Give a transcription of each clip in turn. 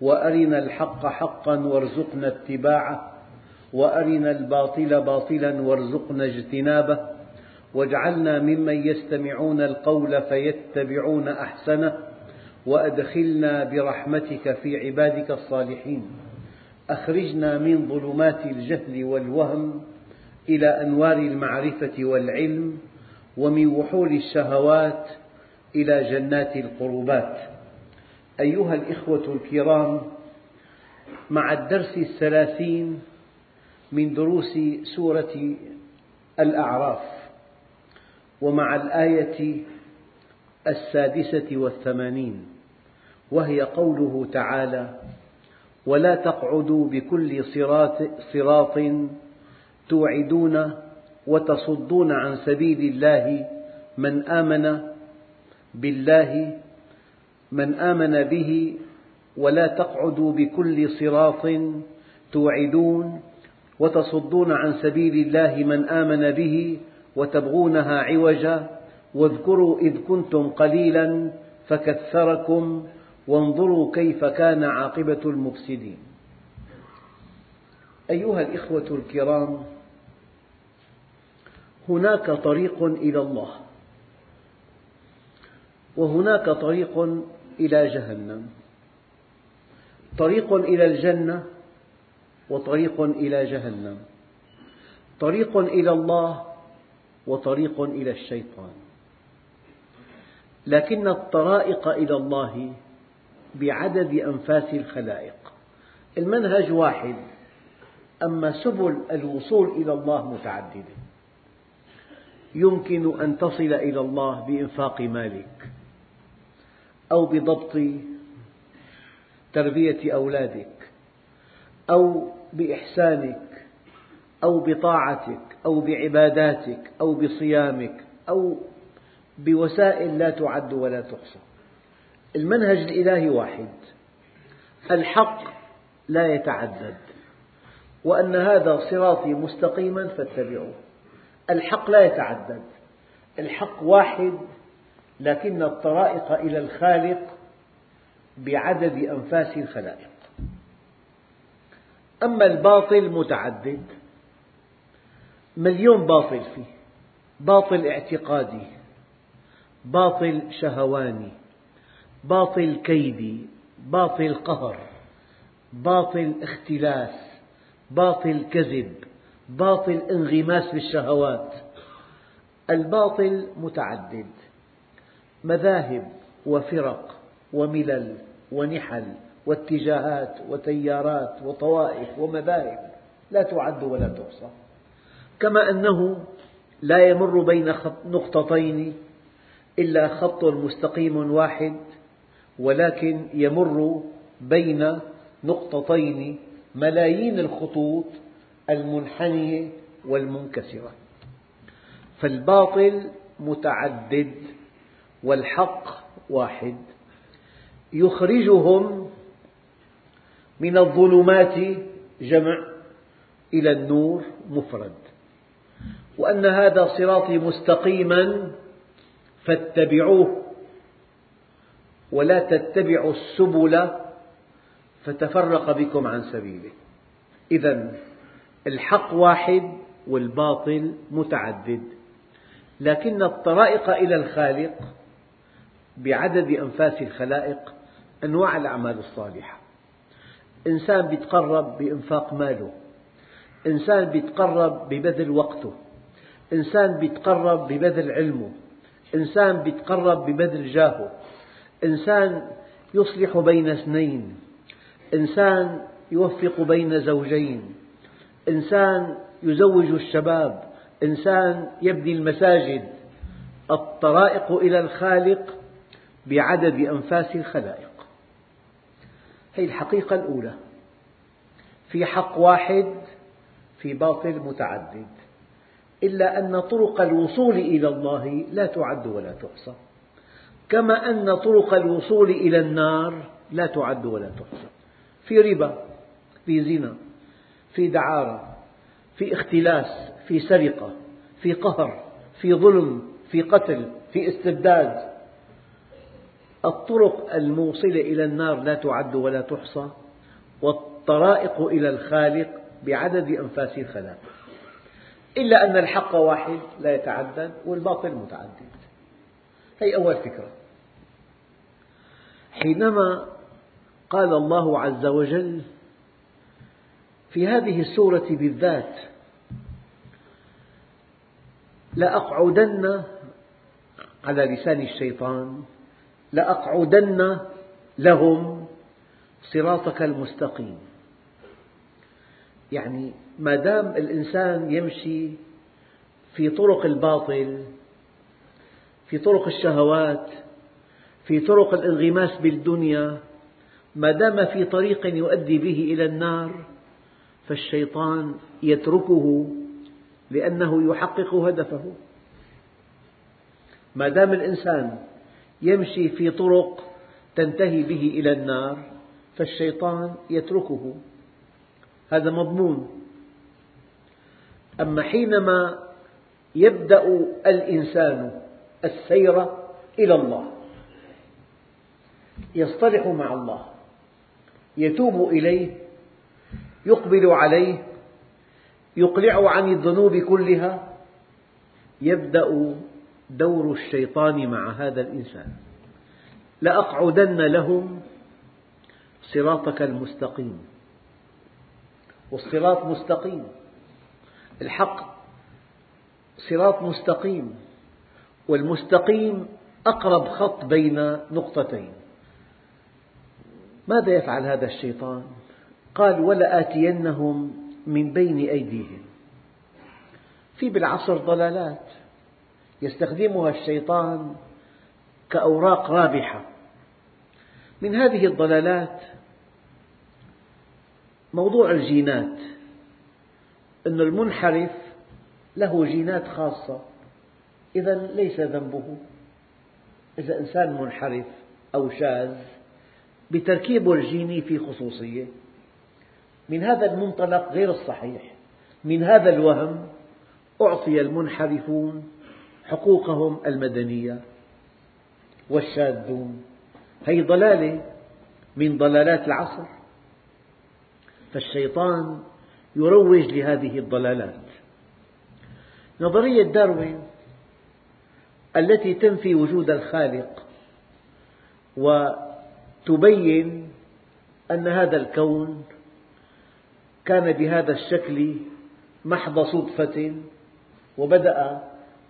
وأرنا الحق حقا وارزقنا اتباعه وأرنا الباطل باطلا وارزقنا اجتنابه واجعلنا ممن يستمعون القول فيتبعون أحسنه وأدخلنا برحمتك في عبادك الصالحين. أخرجنا من ظلمات الجهل والوهم إلى أنوار المعرفة والعلم ومن وحول الشهوات إلى جنات القربات. أيها الإخوة الكرام مع الدرس الثلاثين من دروس سورة الأعراف ومع الآية السادسة والثمانين وهي قوله تعالى ولا تقعدوا بكل صراط, صراط توعدون وتصدون عن سبيل الله من آمن بالله من آمن به ولا تقعدوا بكل صراط توعدون وتصدون عن سبيل الله من آمن به وتبغونها عوجا واذكروا إذ كنتم قليلا فكثركم وانظروا كيف كان عاقبة المفسدين. أيها الإخوة الكرام هناك طريق إلى الله وهناك طريق إلى جهنم. طريق إلى الجنة وطريق إلى جهنم. طريق إلى الله وطريق إلى الشيطان. لكن الطرائق إلى الله بعدد أنفاس الخلائق. المنهج واحد أما سبل الوصول إلى الله متعددة. يمكن أن تصل إلى الله بإنفاق مالك أو بضبط تربية أولادك أو بإحسانك أو بطاعتك أو بعباداتك أو بصيامك أو بوسائل لا تعد ولا تحصى. المنهج الإلهي واحد الحق لا يتعدد وأن هذا صراطي مستقيما فاتبعوه. الحق لا يتعدد الحق واحد لكن الطرائق إلى الخالق بعدد أنفاس الخلائق. أما الباطل متعدد. مليون باطل فيه. باطل اعتقادي. باطل شهواني. باطل كيدي. باطل قهر. باطل اختلاس. باطل كذب. باطل انغماس بالشهوات الباطل متعدد. مذاهب وفرق وملل ونحل واتجاهات وتيارات وطوائف ومذاهب لا تعد ولا تحصى. كما أنه لا يمر بين نقطتين إلا خط مستقيم واحد ولكن يمر بين نقطتين ملايين الخطوط المنحنية والمنكسرة. فالباطل متعدد والحق واحد. يخرجهم من الظلمات جمع إلى النور مفرد. وأن هذا صراطي مستقيما فاتبعوه ولا تتبعوا السبل فتفرق بكم عن سبيله. إذا الحق واحد والباطل متعدد. لكن الطرائق إلى الخالق بعدد أنفاس الخلائق أنواع الأعمال الصالحة. إنسان يتقرب بإنفاق ماله. إنسان يتقرب ببذل وقته. إنسان يتقرب ببذل علمه. إنسان يتقرب ببذل جاهه. إنسان يصلح بين اثنين. إنسان يوفق بين زوجين. إنسان يزوج الشباب. إنسان يبني المساجد. الطرائق إلى الخالق بعدد أنفاس الخلائق. هذه الحقيقة الأولى. في حق واحد في باطل متعدد. إلا أن طرق الوصول إلى الله لا تعد ولا تحصى. كما أن طرق الوصول إلى النار لا تعد ولا تحصى. في ربا في زنا في دعارة في اختلاس في سرقة في قهر في ظلم في قتل في استبداد. الطرق الموصلة إلى النار لا تعد ولا تحصى والطرائق إلى الخالق بعدد أنفاس الخلائق. إلا أن الحق واحد لا يتعدد والباطل متعدد. هذه أول فكرة. حينما قال الله عز وجل في هذه السورة بالذات لأقعدن على لسان الشيطان لأقعدن لهم صراطك المستقيم. يعني ما دام الإنسان يمشي في طرق الباطل في طرق الشهوات في طرق الانغماس بالدنيا ما دام في طريق يؤدي به إلى النار فالشيطان يتركه لأنه يحقق هدفه. ما دام الإنسان يمشي في طرق تنتهي به إلى النار فالشيطان يتركه. هذا مضمون. أما حينما يبدأ الإنسان السير إلى الله يصطلح مع الله يتوب إليه يقبل عليه يقلع عن الذنوب كلها يبدأ دور الشيطان مع هذا الإنسان. لأقعدن لهم صراطك المستقيم. والصراط مستقيم. الحق صراط مستقيم. والمستقيم أقرب خط بين نقطتين. ماذا يفعل هذا الشيطان؟ قال ولآتينهم من بين أيديهم. في بالعصر ضلالات. يستخدمها الشيطان كأوراق رابحة. من هذه الضلالات موضوع الجينات أن المنحرف له جينات خاصة. إذا ليس ذنبه. إذا إنسان منحرف أو شاذ بتركيبه الجيني في خصوصية من هذا المنطلق غير الصحيح. من هذا الوهم أعطي المنحرفون حقوقهم المدنية والشاذون. هذه ضلالة من ضلالات العصر. فالشيطان يروج لهذه الضلالات. نظرية داروين التي تنفي وجود الخالق وتبين أن هذا الكون كان بهذا الشكل محض صدفة وبدأ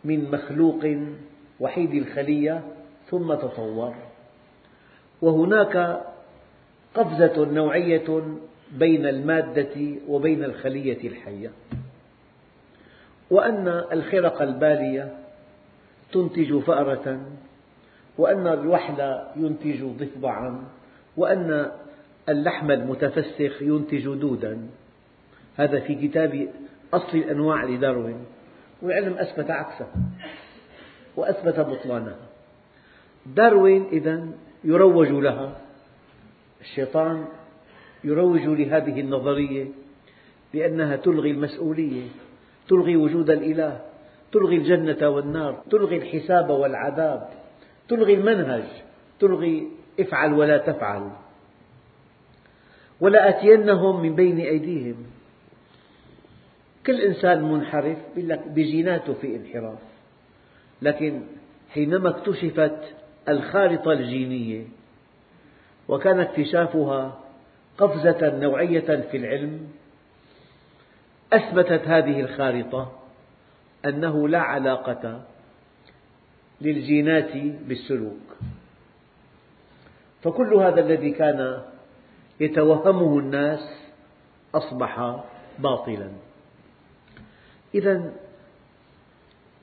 من مخلوق وحيد الخلية ثم تطور. وهناك قفزة نوعية بين المادة وبين الخلية الحية. وأن الخرق البالية تنتج فأرة وأن الوحل ينتج ضفدعا وأن اللحم المتفسخ ينتج دودا. هذا في كتاب أصل الأنواع لداروين. والعلم أثبت عكسه. وأثبت بطلانها داروين إذا يروج لها. الشيطان يروج لهذه النظرية لأنها تلغي المسؤولية تلغي وجود الإله تلغي الجنة والنار تلغي الحساب والعذاب تلغي المنهج تلغي افعل ولا تفعل. ولآتينهم من بين أيديهم. كل إنسان منحرف بجيناته في انحراف. لكن حينما اكتشفت الخارطة الجينية وكان اكتشافها قفزة نوعية في العلم أثبتت هذه الخارطة أنه لا علاقة للجينات بالسلوك. فكل هذا الذي كان يتوهمه الناس أصبح باطلا. إذا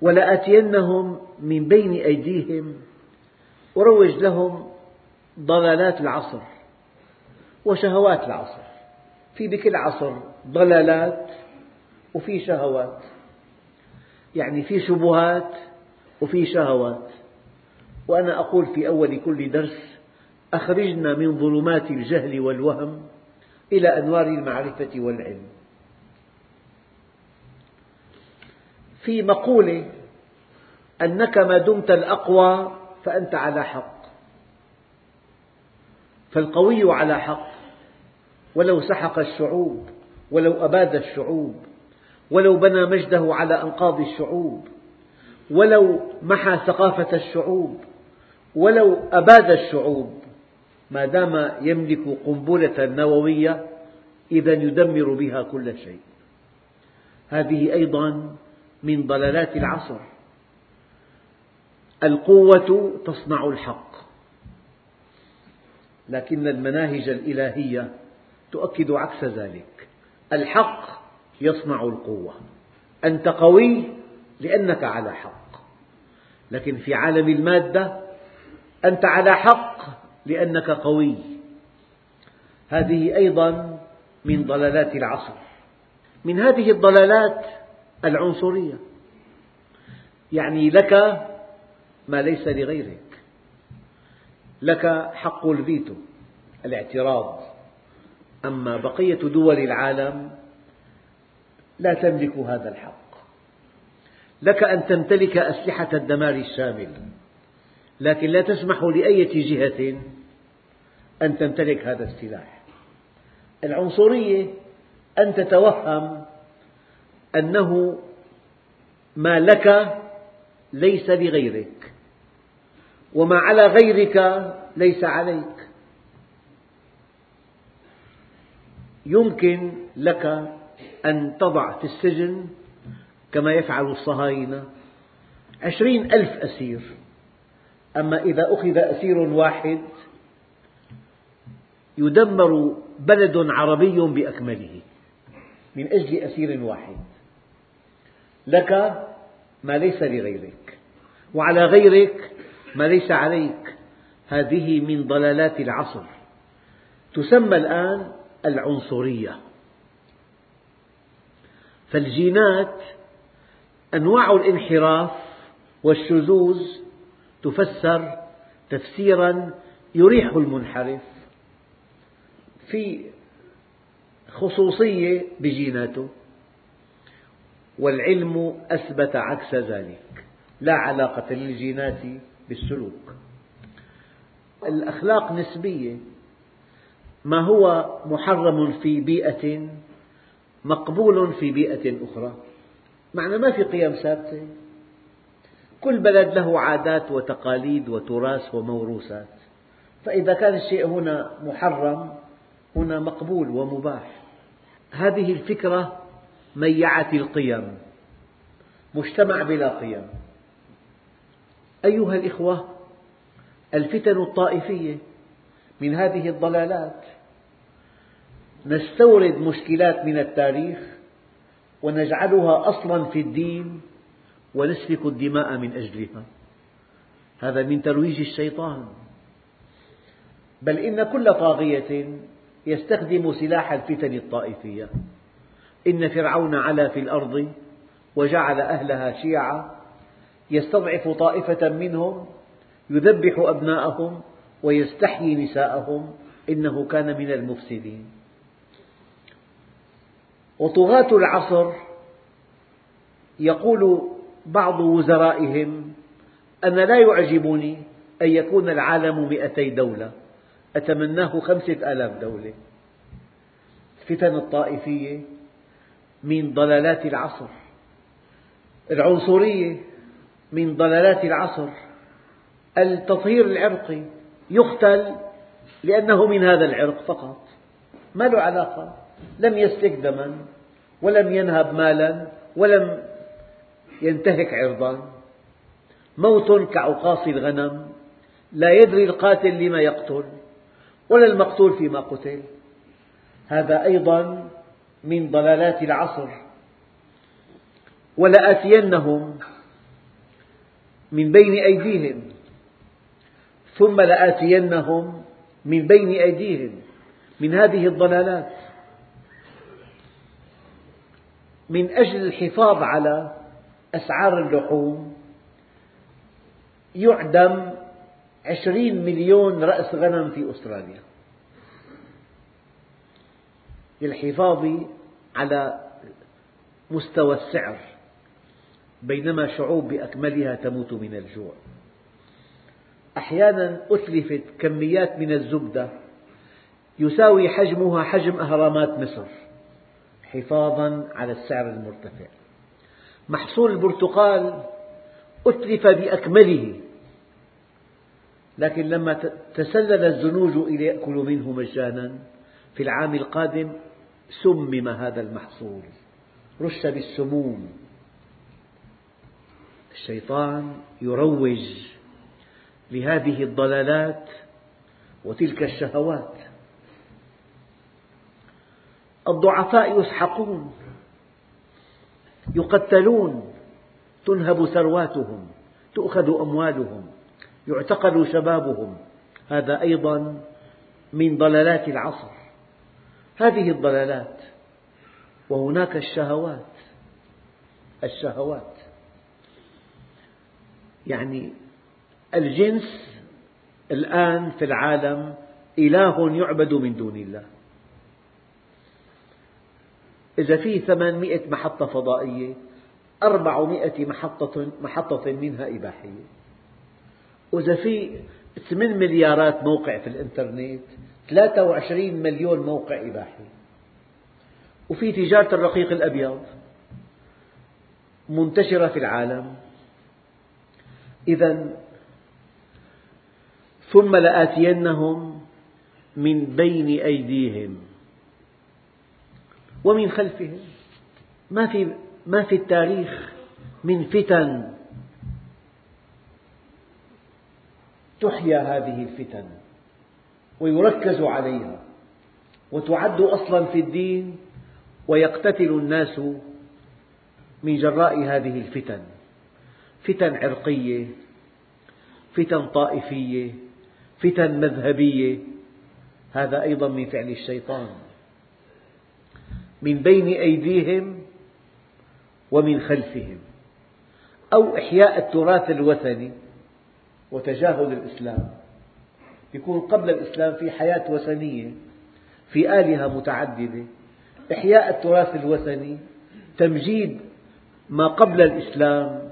ولآتينهم من بين أيديهم أروج لهم ضلالات العصر وشهوات العصر. في بكل عصر ضلالات وفي شهوات. يعني في شبهات وفي شهوات. وأنا أقول في أول كل درس أخرجنا من ظلمات الجهل والوهم إلى أنوار المعرفة والعلم. في مقولة أنك ما دمت الأقوى فأنت على حق. فالقوي على حق. ولو سحق الشعوب ولو أباد الشعوب ولو بنى مجده على أنقاض الشعوب ولو محى ثقافة الشعوب ولو أباد الشعوب ما دام يملك قنبلة نووية إذا يدمر بها كل شيء. هذه أيضا من ضلالات العصر. القوة تصنع الحق. لكن المناهج الإلهية تؤكد عكس ذلك. الحق يصنع القوة. أنت قوي لأنك على حق. لكن في عالم المادة أنت على حق لأنك قوي. هذه أيضا من ضلالات العصر. من هذه الضلالات العنصرية. يعني لك ما ليس لغيرك. لك حق الفيتو الاعتراض. أما بقية دول العالم لا تملك هذا الحق. لك أن تمتلك أسلحة الدمار الشامل لكن لا تسمح لأية جهة أن تمتلك هذا السلاح. العنصرية أن تتوهم أنه ما لك ليس لغيرك وما على غيرك ليس عليك. يمكن لك أن تضع في السجن كما يفعل الصهاينة عشرين ألف أسير. أما إذا أخذ أسير واحد يدمر بلد عربي بأكمله من أجل أسير واحد. لك ما ليس لغيرك وعلى غيرك ما ليس عليك. هذه من ضلالات العصر. تسمى الآن العنصرية. فالجينات أنواع الانحراف والشذوذ تفسر تفسيرا يريح المنحرف في خصوصية بجيناته. والعلم أثبت عكس ذلك. لا علاقة للجينات بالسلوك. الأخلاق نسبية. ما هو محرم في بيئة مقبول في بيئة أخرى؟ معنى ما في قيم ثابتة. كل بلد له عادات وتقاليد وتراث وموروثات. فإذا كان الشيء هنا محرم هنا مقبول ومباح. هذه الفكرة ميعت القيم. مجتمع بلا قيم. أيها الإخوة الفتن الطائفية من هذه الضلالات. نستورد مشكلات من التاريخ ونجعلها أصلا في الدين ونسفك الدماء من أجلها. هذا من ترويج الشيطان. بل إن كل طاغية يستخدم سلاح الفتن الطائفية. إن فرعون علا في الأرض وجعل أهلها شيعا يستضعف طائفة منهم يذبح أبناءهم ويستحيي نساءهم إنه كان من المفسدين. وطغاة العصر يقول بعض وزرائهم أنا لا يعجبني أن يكون العالم مئتي دولة أتمناه خمسة آلاف دولة. الفتن الطائفية من ضلالات العصر. العنصرية من ضلالات العصر. التطهير العرقي يقتل لأنه من هذا العرق فقط. ما له علاقة. لم يسفك دما ولم ينهب مالا ولم ينتهك عرضا. موت كعقاص الغنم لا يدري القاتل لما يقتل ولا المقتول فيما قتل. هذا أيضا من ضلالات العصر ولآتينهم من بين أيديهم ثم لآتينهم من بين أيديهم من هذه الضلالات. من أجل الحفاظ على أسعار اللحوم يعدم عشرين مليون رأس غنم في أستراليا. للحفاظ على مستوى السعر بينما شعوب بأكملها تموت من الجوع. أحيانا أتلفت كميات من الزبدة يساوي حجمها حجم أهرامات مصر حفاظا على السعر المرتفع. محصول البرتقال أتلف بأكمله لكن لما تسلل الزنوج إلى يأكلوا منه مجانا في العام القادم سمم هذا المحصول. رش بالسموم. الشيطان يروج لهذه الضلالات وتلك الشهوات. الضعفاء يسحقون يقتلون تنهب ثرواتهم تؤخذ أموالهم يعتقل شبابهم. هذا أيضا من ضلالات العصر. هذه الضلالات وهناك الشهوات الشهوات. يعني الجنس الآن في العالم إله يعبد من دون الله. إذا في ثمانمئة محطة فضائية أربعمائة محطة, محطة منها إباحية. وإذا في 8 مليارات موقع في الإنترنت 23 مليون موقع إباحي. وفي تجارة الرقيق الأبيض منتشرة في العالم. إذا ثم لآتينهم من بين أيديهم ومن خلفهم. ما في ما في التاريخ من فتن تحيا هذه الفتن. ويركز عليها وتعد أصلا في الدين ويقتتل الناس من جراء هذه الفتن. فتن عرقية فتن طائفية فتن مذهبية. هذا أيضا من فعل الشيطان. من بين أيديهم ومن خلفهم. أو إحياء التراث الوثني وتجاهل الإسلام. يكون قبل الإسلام في حياة وثنية في آلهة متعددة إحياء التراث الوثني تمجيد ما قبل الإسلام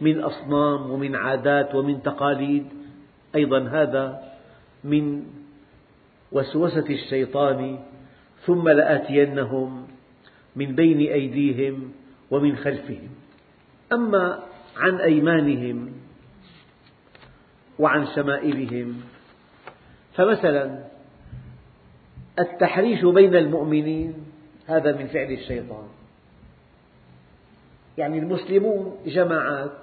من أصنام ومن عادات ومن تقاليد. أيضا هذا من وسوسة الشيطان ثم لآتينهم من بين أيديهم ومن خلفهم. أما عن أيمانهم وعن شمائلهم فمثلا التحريش بين المؤمنين هذا من فعل الشيطان. يعني المسلمون جماعات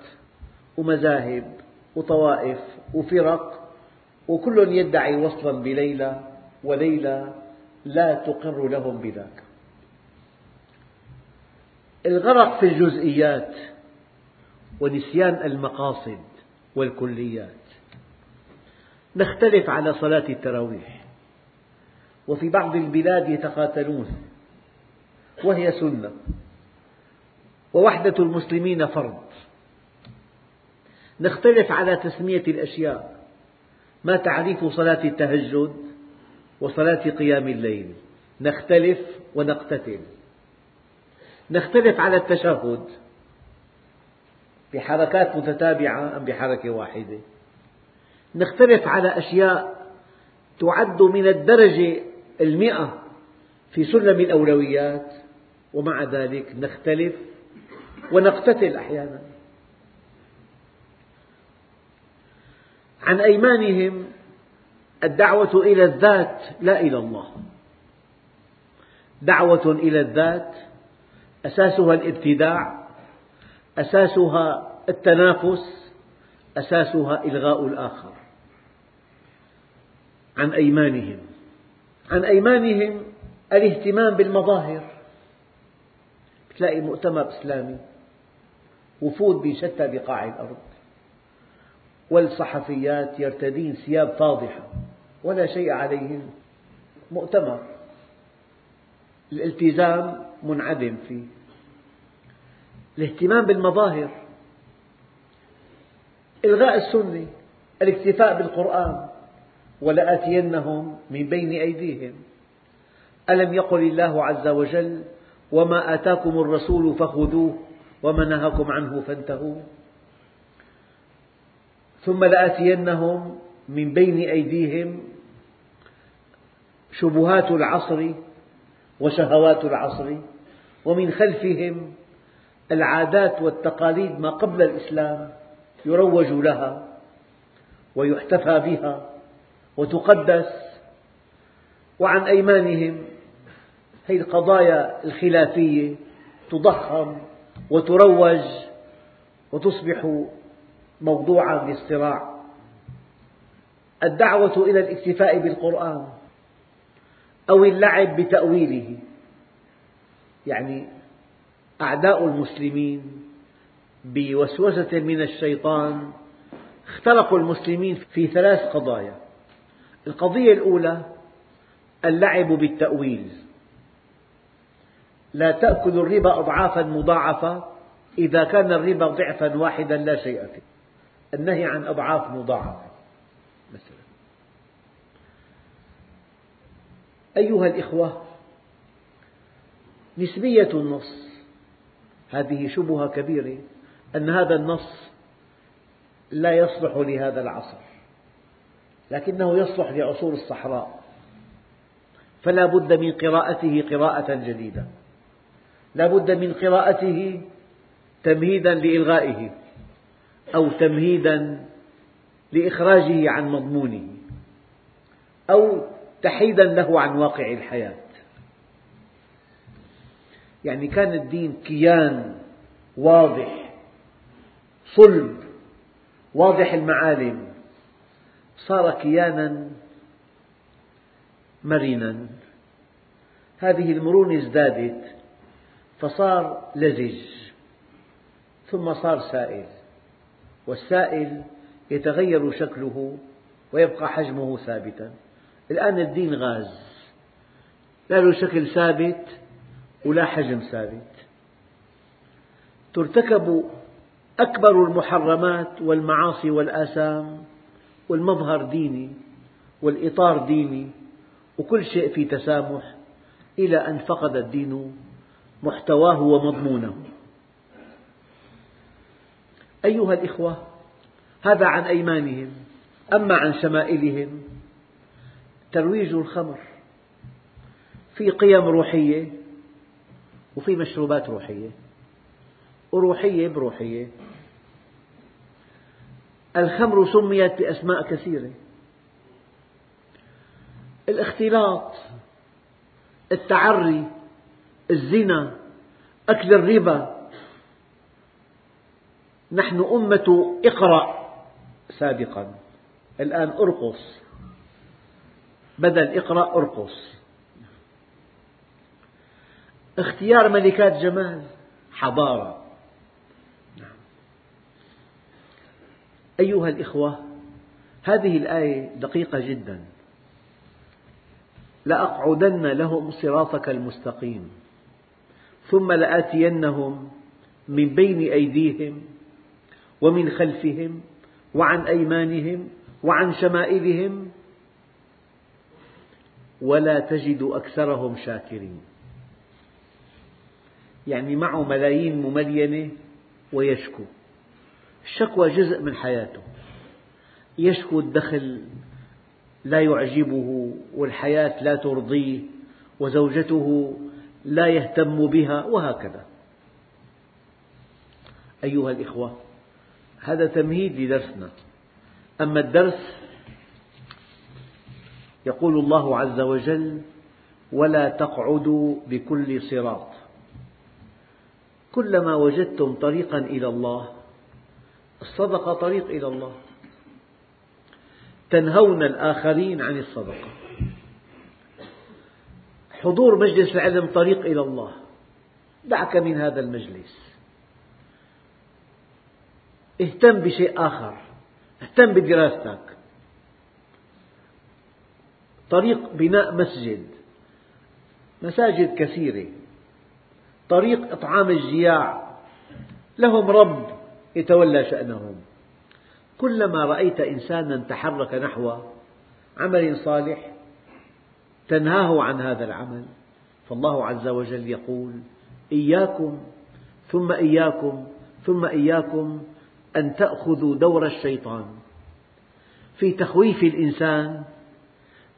ومذاهب وطوائف وفرق وكل يدعي وصلا بليلى وليلى لا تقر لهم بذاك. الغرق في الجزئيات ونسيان المقاصد والكليات. نختلف على صلاة التراويح. وفي بعض البلاد يتقاتلون وهي سنة. ووحدة المسلمين فرض. نختلف على تسمية الأشياء. ما تعريف صلاة التهجد وصلاة قيام الليل؟ نختلف ونقتتل. نختلف على التشهد بحركات متتابعة أم بحركة واحدة؟ نختلف على أشياء تعد من الدرجة المئة في سلم الأولويات ومع ذلك نختلف ونقتتل أحيانا. عن أيمانهم الدعوة إلى الذات لا إلى الله. دعوة إلى الذات أساسها الابتداع أساسها التنافس أساسها إلغاء الآخر. عن أيمانهم. عن أيمانهم الاهتمام بالمظاهر. تلاقي مؤتمر إسلامي وفود من شتى بقاع الأرض. والصحفيات يرتدين ثياب فاضحة ولا شيء عليهن مؤتمر. الالتزام منعدم فيه. الاهتمام بالمظاهر. إلغاء السنة الاكتفاء بالقرآن ولآتينهم من بين أيديهم. ألم يقل الله عز وجل وما آتاكم الرسول فخذوه وما نهاكم عنه فانتهوا. ثم لآتينهم من بين أيديهم شبهات العصر وشهوات العصر ومن خلفهم العادات والتقاليد ما قبل الإسلام. يروج لها ويحتفى بها وتقدس وعن أيمانهم هذه القضايا الخلافية تضخم وتروج وتصبح موضوعا للصراع. الدعوة إلى الاكتفاء بالقرآن أو اللعب بتأويله يعني أعداء المسلمين بوسوسة من الشيطان اخترقوا المسلمين في ثلاث قضايا. القضية الأولى اللعب بالتأويل. لا تأكل الربا أضعافا مضاعفة إذا كان الربا ضعفا واحدا لا شيء فيه. النهي عن أضعاف مضاعفة مثلا. أيها الإخوة نسبية النص هذه شبهة كبيرة. أن هذا النص لا يصلح لهذا العصر لكنه يصلح لعصور الصحراء فلا بد من قراءته قراءة جديدة لا بد من قراءته تمهيدا لإلغائه أو تمهيدا لإخراجه عن مضمونه أو تحييدا له عن واقع الحياة. يعني كان الدين كيان واضح صلب واضح المعالم. صار كيانا مرنا هذه المرونة ازدادت فصار لزج ثم صار سائل والسائل يتغير شكله ويبقى حجمه ثابتا. الآن الدين غاز لا له شكل ثابت ولا حجم ثابت. ترتكب أكبر المحرمات والمعاصي والآثام والمظهر ديني والإطار ديني وكل شيء في تسامح إلى أن فقد الدين محتواه ومضمونه. أيها الإخوة هذا عن أيمانهم أما عن شمائلهم. ترويج الخمر في قيم روحية وفي مشروبات روحية وروحية بروحية. الخمر سميت بأسماء كثيرة. الاختلاط التعري الزنا أكل الربا. نحن أمة اقرأ سابقا. الآن أرقص. بدل اقرأ أرقص. اختيار ملكات جمال حضارة. أيها الإخوة هذه الآية دقيقة جدا. لأقعدن لهم صراطك المستقيم ثم لآتينهم من بين أيديهم ومن خلفهم وعن أيمانهم وعن شمائلهم ولا تجد أكثرهم شاكرين. يعني معه ملايين مملينة ويشكو. الشكوى جزء من حياته. يشكو الدخل لا يعجبه والحياة لا ترضيه وزوجته لا يهتم بها وهكذا. أيها الإخوة هذا تمهيد لدرسنا. أما الدرس يقول الله عز وجل ولا تقعدوا بكل صراط. كلما وجدتم طريقا إلى الله الصدقة طريق إلى الله. تنهون الآخرين عن الصدقة. حضور مجلس العلم طريق إلى الله. دعك من هذا المجلس. اهتم بشيء آخر. اهتم بدراستك. طريق بناء مسجد. مساجد كثيرة. طريق إطعام الجياع. لهم رب. يتولى شأنهم. كلما رأيت إنسانا تحرك نحو عمل صالح تنهاه عن هذا العمل فالله عز وجل يقول إياكم ثم إياكم ثم إياكم أن تأخذوا دور الشيطان. في تخويف الإنسان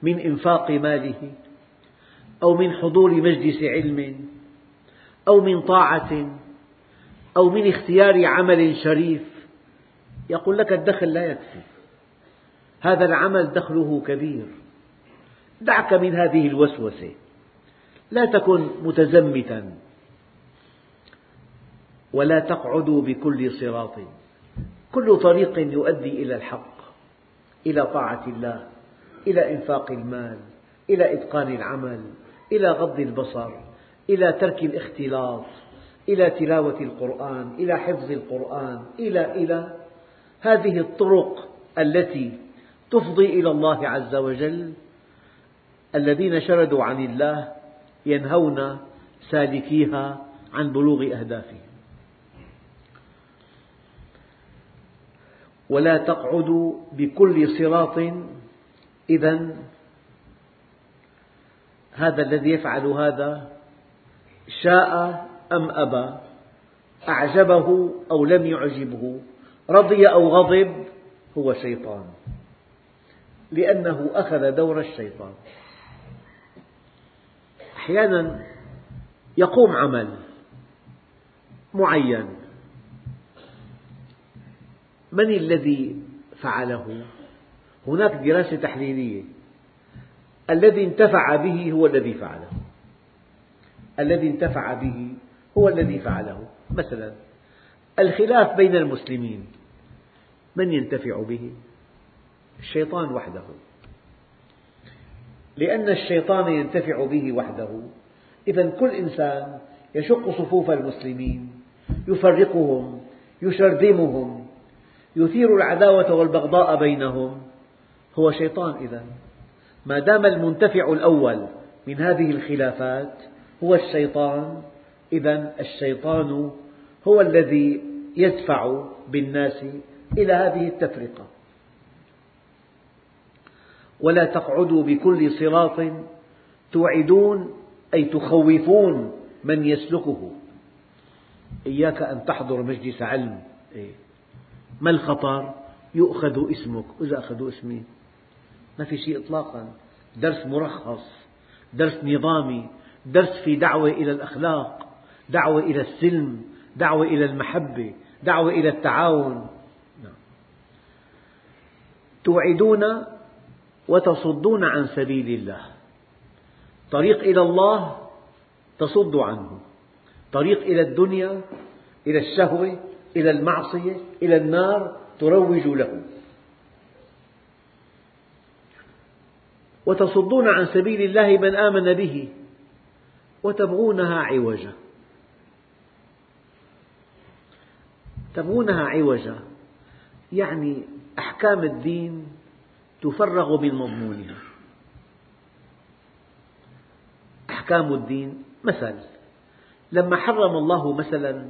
من إنفاق ماله أو من حضور مجلس علم أو من طاعة أو من اختيار عمل شريف. يقول لك الدخل لا يكفي. هذا العمل دخله كبير. دعك من هذه الوسوسة. لا تكن متزمتا. ولا تقعدوا بكل صراط. كل طريق يؤدي إلى الحق إلى طاعة الله إلى إنفاق المال إلى إتقان العمل إلى غض البصر إلى ترك الاختلاط. إلى تلاوة القرآن إلى حفظ القرآن إلى إلى هذه الطرق التي تفضي إلى الله عز وجل الذين شردوا عن الله ينهون سالكيها عن بلوغ أهدافهم. ولا تقعدوا بكل صراط إذا هذا الذي يفعل هذا شاء أم أبى؟ أعجبه أو لم يعجبه؟ رضي أو غضب؟ هو شيطان. لأنه أخذ دور الشيطان. أحيانا يقوم عمل معين. من الذي فعله؟ هناك دراسة تحليلية. الذي انتفع به هو الذي فعله. الذي انتفع به هو الذي فعله. مثلا الخلاف بين المسلمين من ينتفع به؟ الشيطان وحده. لأن الشيطان ينتفع به وحده. إذا كل إنسان يشق صفوف المسلمين يفرقهم يشرذمهم يثير العداوة والبغضاء بينهم. هو شيطان إذا ما دام المنتفع الأول من هذه الخلافات هو الشيطان إذا الشيطان هو الذي يدفع بالناس إلى هذه التفرقة. ولا تقعدوا بكل صراط توعدون أي تخوفون من يسلكه. إياك أن تحضر مجلس علم. إيه. ما الخطر؟ يؤخذ اسمك. إذا أخذوا اسمي. ما في شيء إطلاقا. درس مرخص درس نظامي درس في دعوة إلى الأخلاق. دعوة إلى السلم دعوة إلى المحبة دعوة إلى التعاون. نعم. توعدون وتصدون عن سبيل الله. طريق إلى الله تصد عنه. طريق إلى الدنيا إلى الشهوة إلى المعصية إلى النار تروج له. وتصدون عن سبيل الله من آمن به وتبغونها عوجا. تبغونها عوجا. يعني أحكام الدين تفرغ من مضمونها. أحكام الدين مثل لما حرم الله مثلا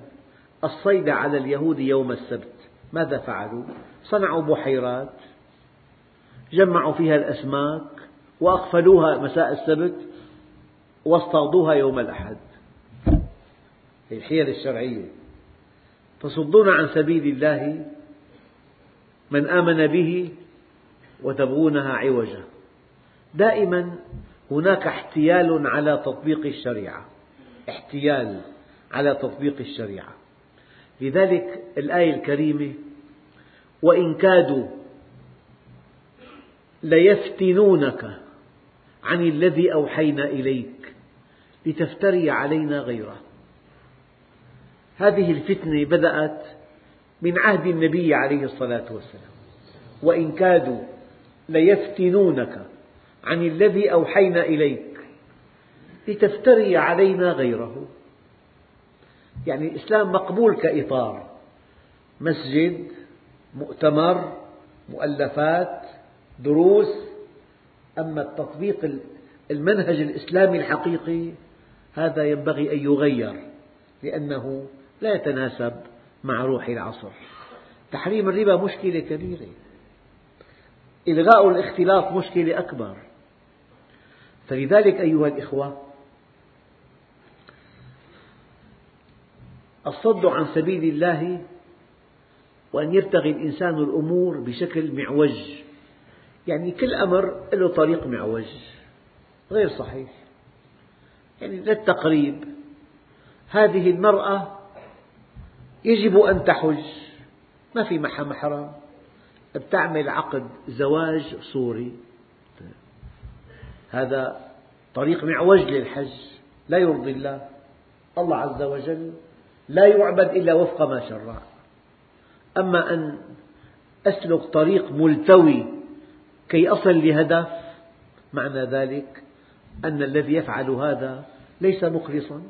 الصيد على اليهود يوم السبت ماذا فعلوا؟ صنعوا بحيرات جمعوا فيها الأسماك وأقفلوها مساء السبت واصطادوها يوم الأحد. الحيل الشرعية. تصدون عن سبيل الله من آمن به وتبغونها عوجا. دائما هناك احتيال على تطبيق الشريعة. احتيال على تطبيق الشريعة. لذلك الآية الكريمة وإن كادوا ليفتنونك عن الذي أوحينا إليك لتفتري علينا غيره. هذه الفتنة بدأت من عهد النبي عليه الصلاة والسلام. وإن كادوا ليفتنونك عن الذي أوحينا إليك لتفتري علينا غيره. يعني الإسلام مقبول كإطار. مسجد مؤتمر مؤلفات دروس. أما التطبيق المنهج الإسلامي الحقيقي هذا ينبغي أن يغير لأنه لا يتناسب مع روح العصر. تحريم الربا مشكلة كبيرة. إلغاء الاختلاط مشكلة أكبر. فلذلك أيها الإخوة الصد عن سبيل الله وأن يبتغي الإنسان الأمور بشكل معوج. يعني كل أمر له طريق معوج. غير صحيح. يعني للتقريب. هذه المرأة يجب أن تحج. ما في محرم. بتعمل عقد زواج صوري. هذا طريق معوج للحج. لا يرضي الله. الله عز وجل لا يعبد إلا وفق ما شرع. أما أن أسلك طريق ملتوي كي أصل لهدف معنى ذلك أن الذي يفعل هذا ليس مخلصا.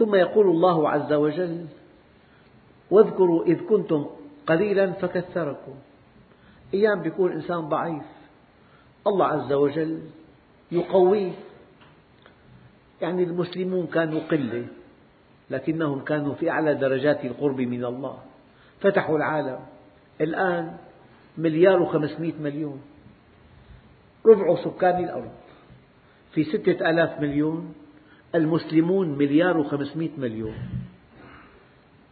ثم يقول الله عز وجل واذكروا إذ كنتم قليلا فكثركم. أيام يكون إنسان ضعيف. الله عز وجل يقويه. يعني المسلمون كانوا قلة لكنهم كانوا في أعلى درجات القرب من الله. فتحوا العالم. الآن مليار وخمسمئة مليون. ربع سكان الأرض في ستة آلاف مليون. المسلمون مليار وخمسمئة مليون.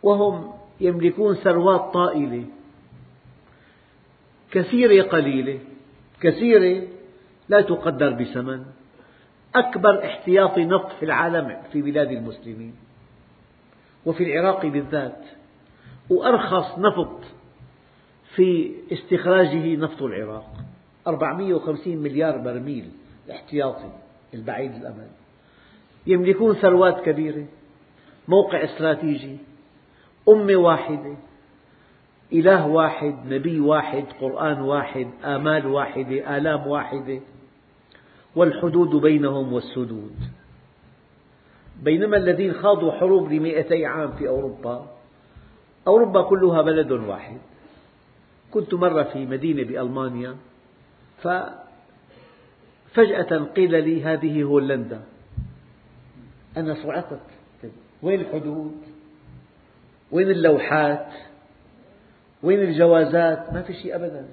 وهم يملكون ثروات طائلة. كثيرة قليلة. كثيرة لا تقدر بثمن. أكبر احتياطي نفط في العالم في بلاد المسلمين. وفي العراق بالذات. وأرخص نفط في استخراجه نفط العراق. 450 مليار برميل الاحتياطي البعيد الأمد يملكون ثروات كبيرة موقع استراتيجي أمة واحدة إله واحد نبي واحد قرآن واحد آمال واحدة آلام واحدة. والحدود بينهم والسدود. بينما الذين خاضوا حروب لمئتي عام في أوروبا أوروبا كلها بلد واحد. كنت مرة في مدينة بألمانيا ففجأة قيل لي هذه هولندا. أنا صعقت وين الحدود؟ وين اللوحات؟ وين الجوازات؟ ما في شيء أبدا.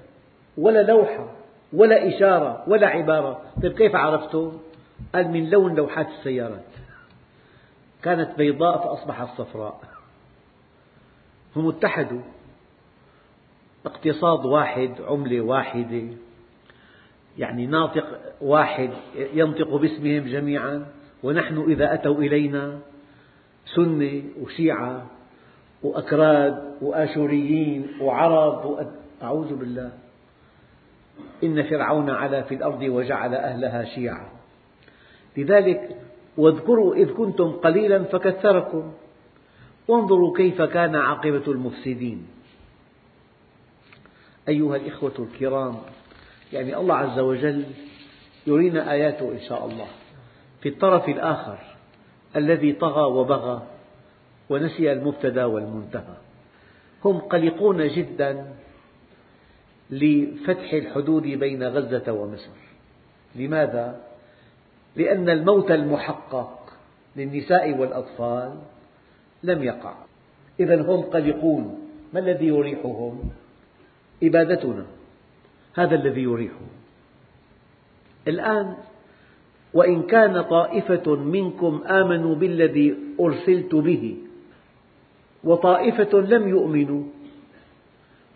ولا لوحة ولا إشارة ولا عبارة. طيب كيف عرفته؟ قال من لون لوحات السيارات. كانت بيضاء فأصبحت صفراء هم اتحدوا. اقتصاد واحد عملة واحدة. يعني ناطق واحد ينطق باسمهم جميعا. ونحن إذا أتوا إلينا سنة وشيعة وأكراد وآشوريين وعرب أعوذ بالله. إن فرعون علا في الأرض وجعل أهلها شيعا لذلك واذكروا إذ كنتم قليلا فكثركم. وانظروا كيف كان عاقبة المفسدين. أيها الإخوة الكرام يعني الله عز وجل يرينا آياته إن شاء الله. في الطرف الآخر الذي طغى وبغى ونسي المبتدأ والمنتهى. هم قلقون جدا لفتح الحدود بين غزة ومصر. لماذا؟ لأن الموت المحقق للنساء والأطفال لم يقع. إذا هم قلقون. ما الذي يريحهم؟ إبادتنا. هذا الذي يريحهم. الآن وإن كان طائفة منكم آمنوا بالذي أرسلت به وطائفة لم يؤمنوا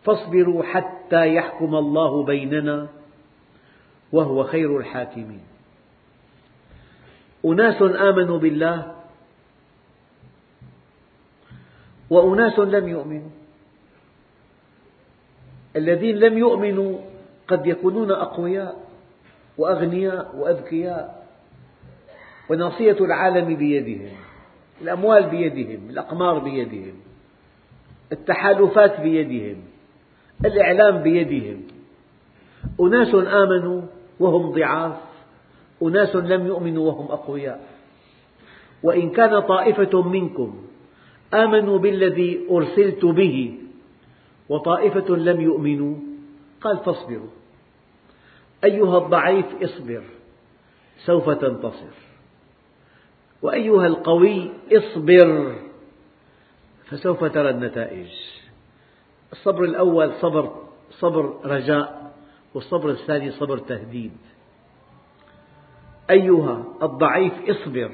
فاصبروا حتى يحكم الله بيننا وهو خير الحاكمين. أناس آمنوا بالله وأناس لم يؤمنوا. الذين لم يؤمنوا قد يكونون أقوياء وأغنياء وأذكياء. وناصية العالم بيدهم الأموال بيدهم الأقمار بيدهم التحالفات بيدهم الإعلام بيدهم. أناس آمنوا وهم ضعاف أناس لم يؤمنوا وهم أقوياء. وإن كان طائفة منكم آمنوا بالذي أرسلت به وطائفة لم يؤمنوا قال فاصبروا. أيها الضعيف اصبر سوف تنتصر. وأيها القوي اصبر فسوف ترى النتائج. الصبر الأول صبر صبر رجاء والصبر الثاني صبر تهديد. أيها الضعيف اصبر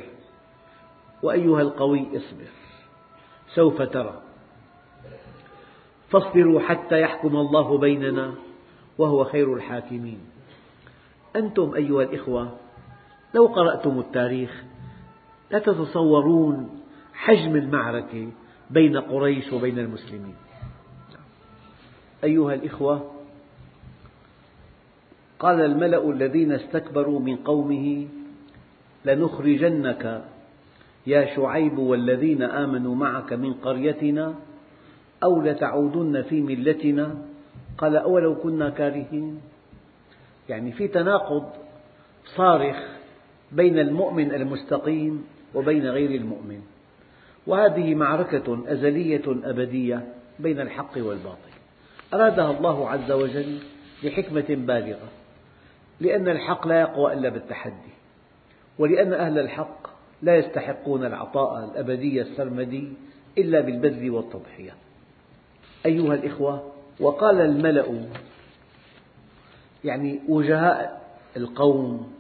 وأيها القوي اصبر سوف ترى. فاصبروا حتى يحكم الله بيننا وهو خير الحاكمين. أنتم أيها الإخوة لو قرأتم التاريخ لا تتصورون حجم المعركة بين قريش وبين المسلمين. أيها الإخوة قال الملأ الذين استكبروا من قومه لنخرجنك يا شعيب والذين آمنوا معك من قريتنا أو لتعودن في ملتنا. قال أولو كنا كارهين؟ يعني في تناقض صارخ بين المؤمن المستقيم وبين غير المؤمن. وهذه معركة أزلية أبدية بين الحق والباطل. أرادها الله عز وجل لحكمة بالغة لأن الحق لا يقوى إلا بالتحدي ولأن أهل الحق لا يستحقون العطاء الأبدي السرمدي إلا بالبذل والتضحية. أيها الإخوة وقال الملأ يعني وجهاء القوم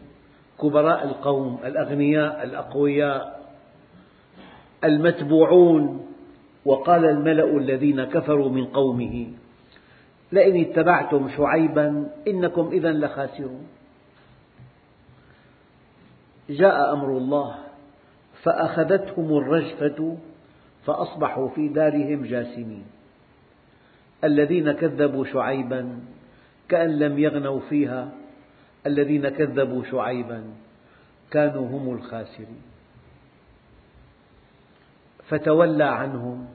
كبراء القوم الأغنياء الأقوياء المتبوعون وقال الملأ الذين كفروا من قومه لئن اتبعتم شعيبا إنكم إذا لخاسرون. جاء أمر الله فأخذتهم الرجفة فأصبحوا في دارهم جاثمين الذين كذبوا شعيبا كأن لم يغنوا فيها الذين كذبوا شعيبا كانوا هم الخاسرين. فتولى عنهم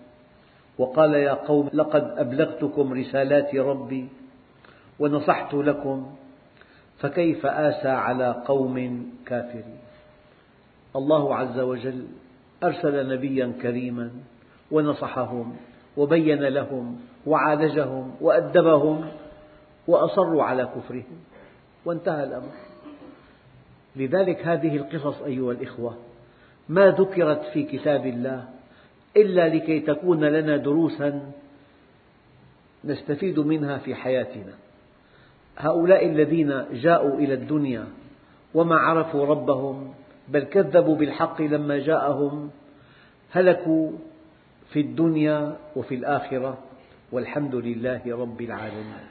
وقال يا قوم لقد أبلغتكم رسالات ربي ونصحت لكم فكيف آسى على قوم كافرين. الله عز وجل أرسل نبيا كريما ونصحهم وبين لهم وعالجهم وأدبهم وأصروا على كفرهم. وانتهى الأمر. لذلك هذه القصص أيها الإخوة ما ذكرت في كتاب الله إلا لكي تكون لنا دروسا نستفيد منها في حياتنا. هؤلاء الذين جاءوا إلى الدنيا وما عرفوا ربهم بل كذبوا بالحق لما جاءهم هلكوا في الدنيا وفي الآخرة والحمد لله رب العالمين.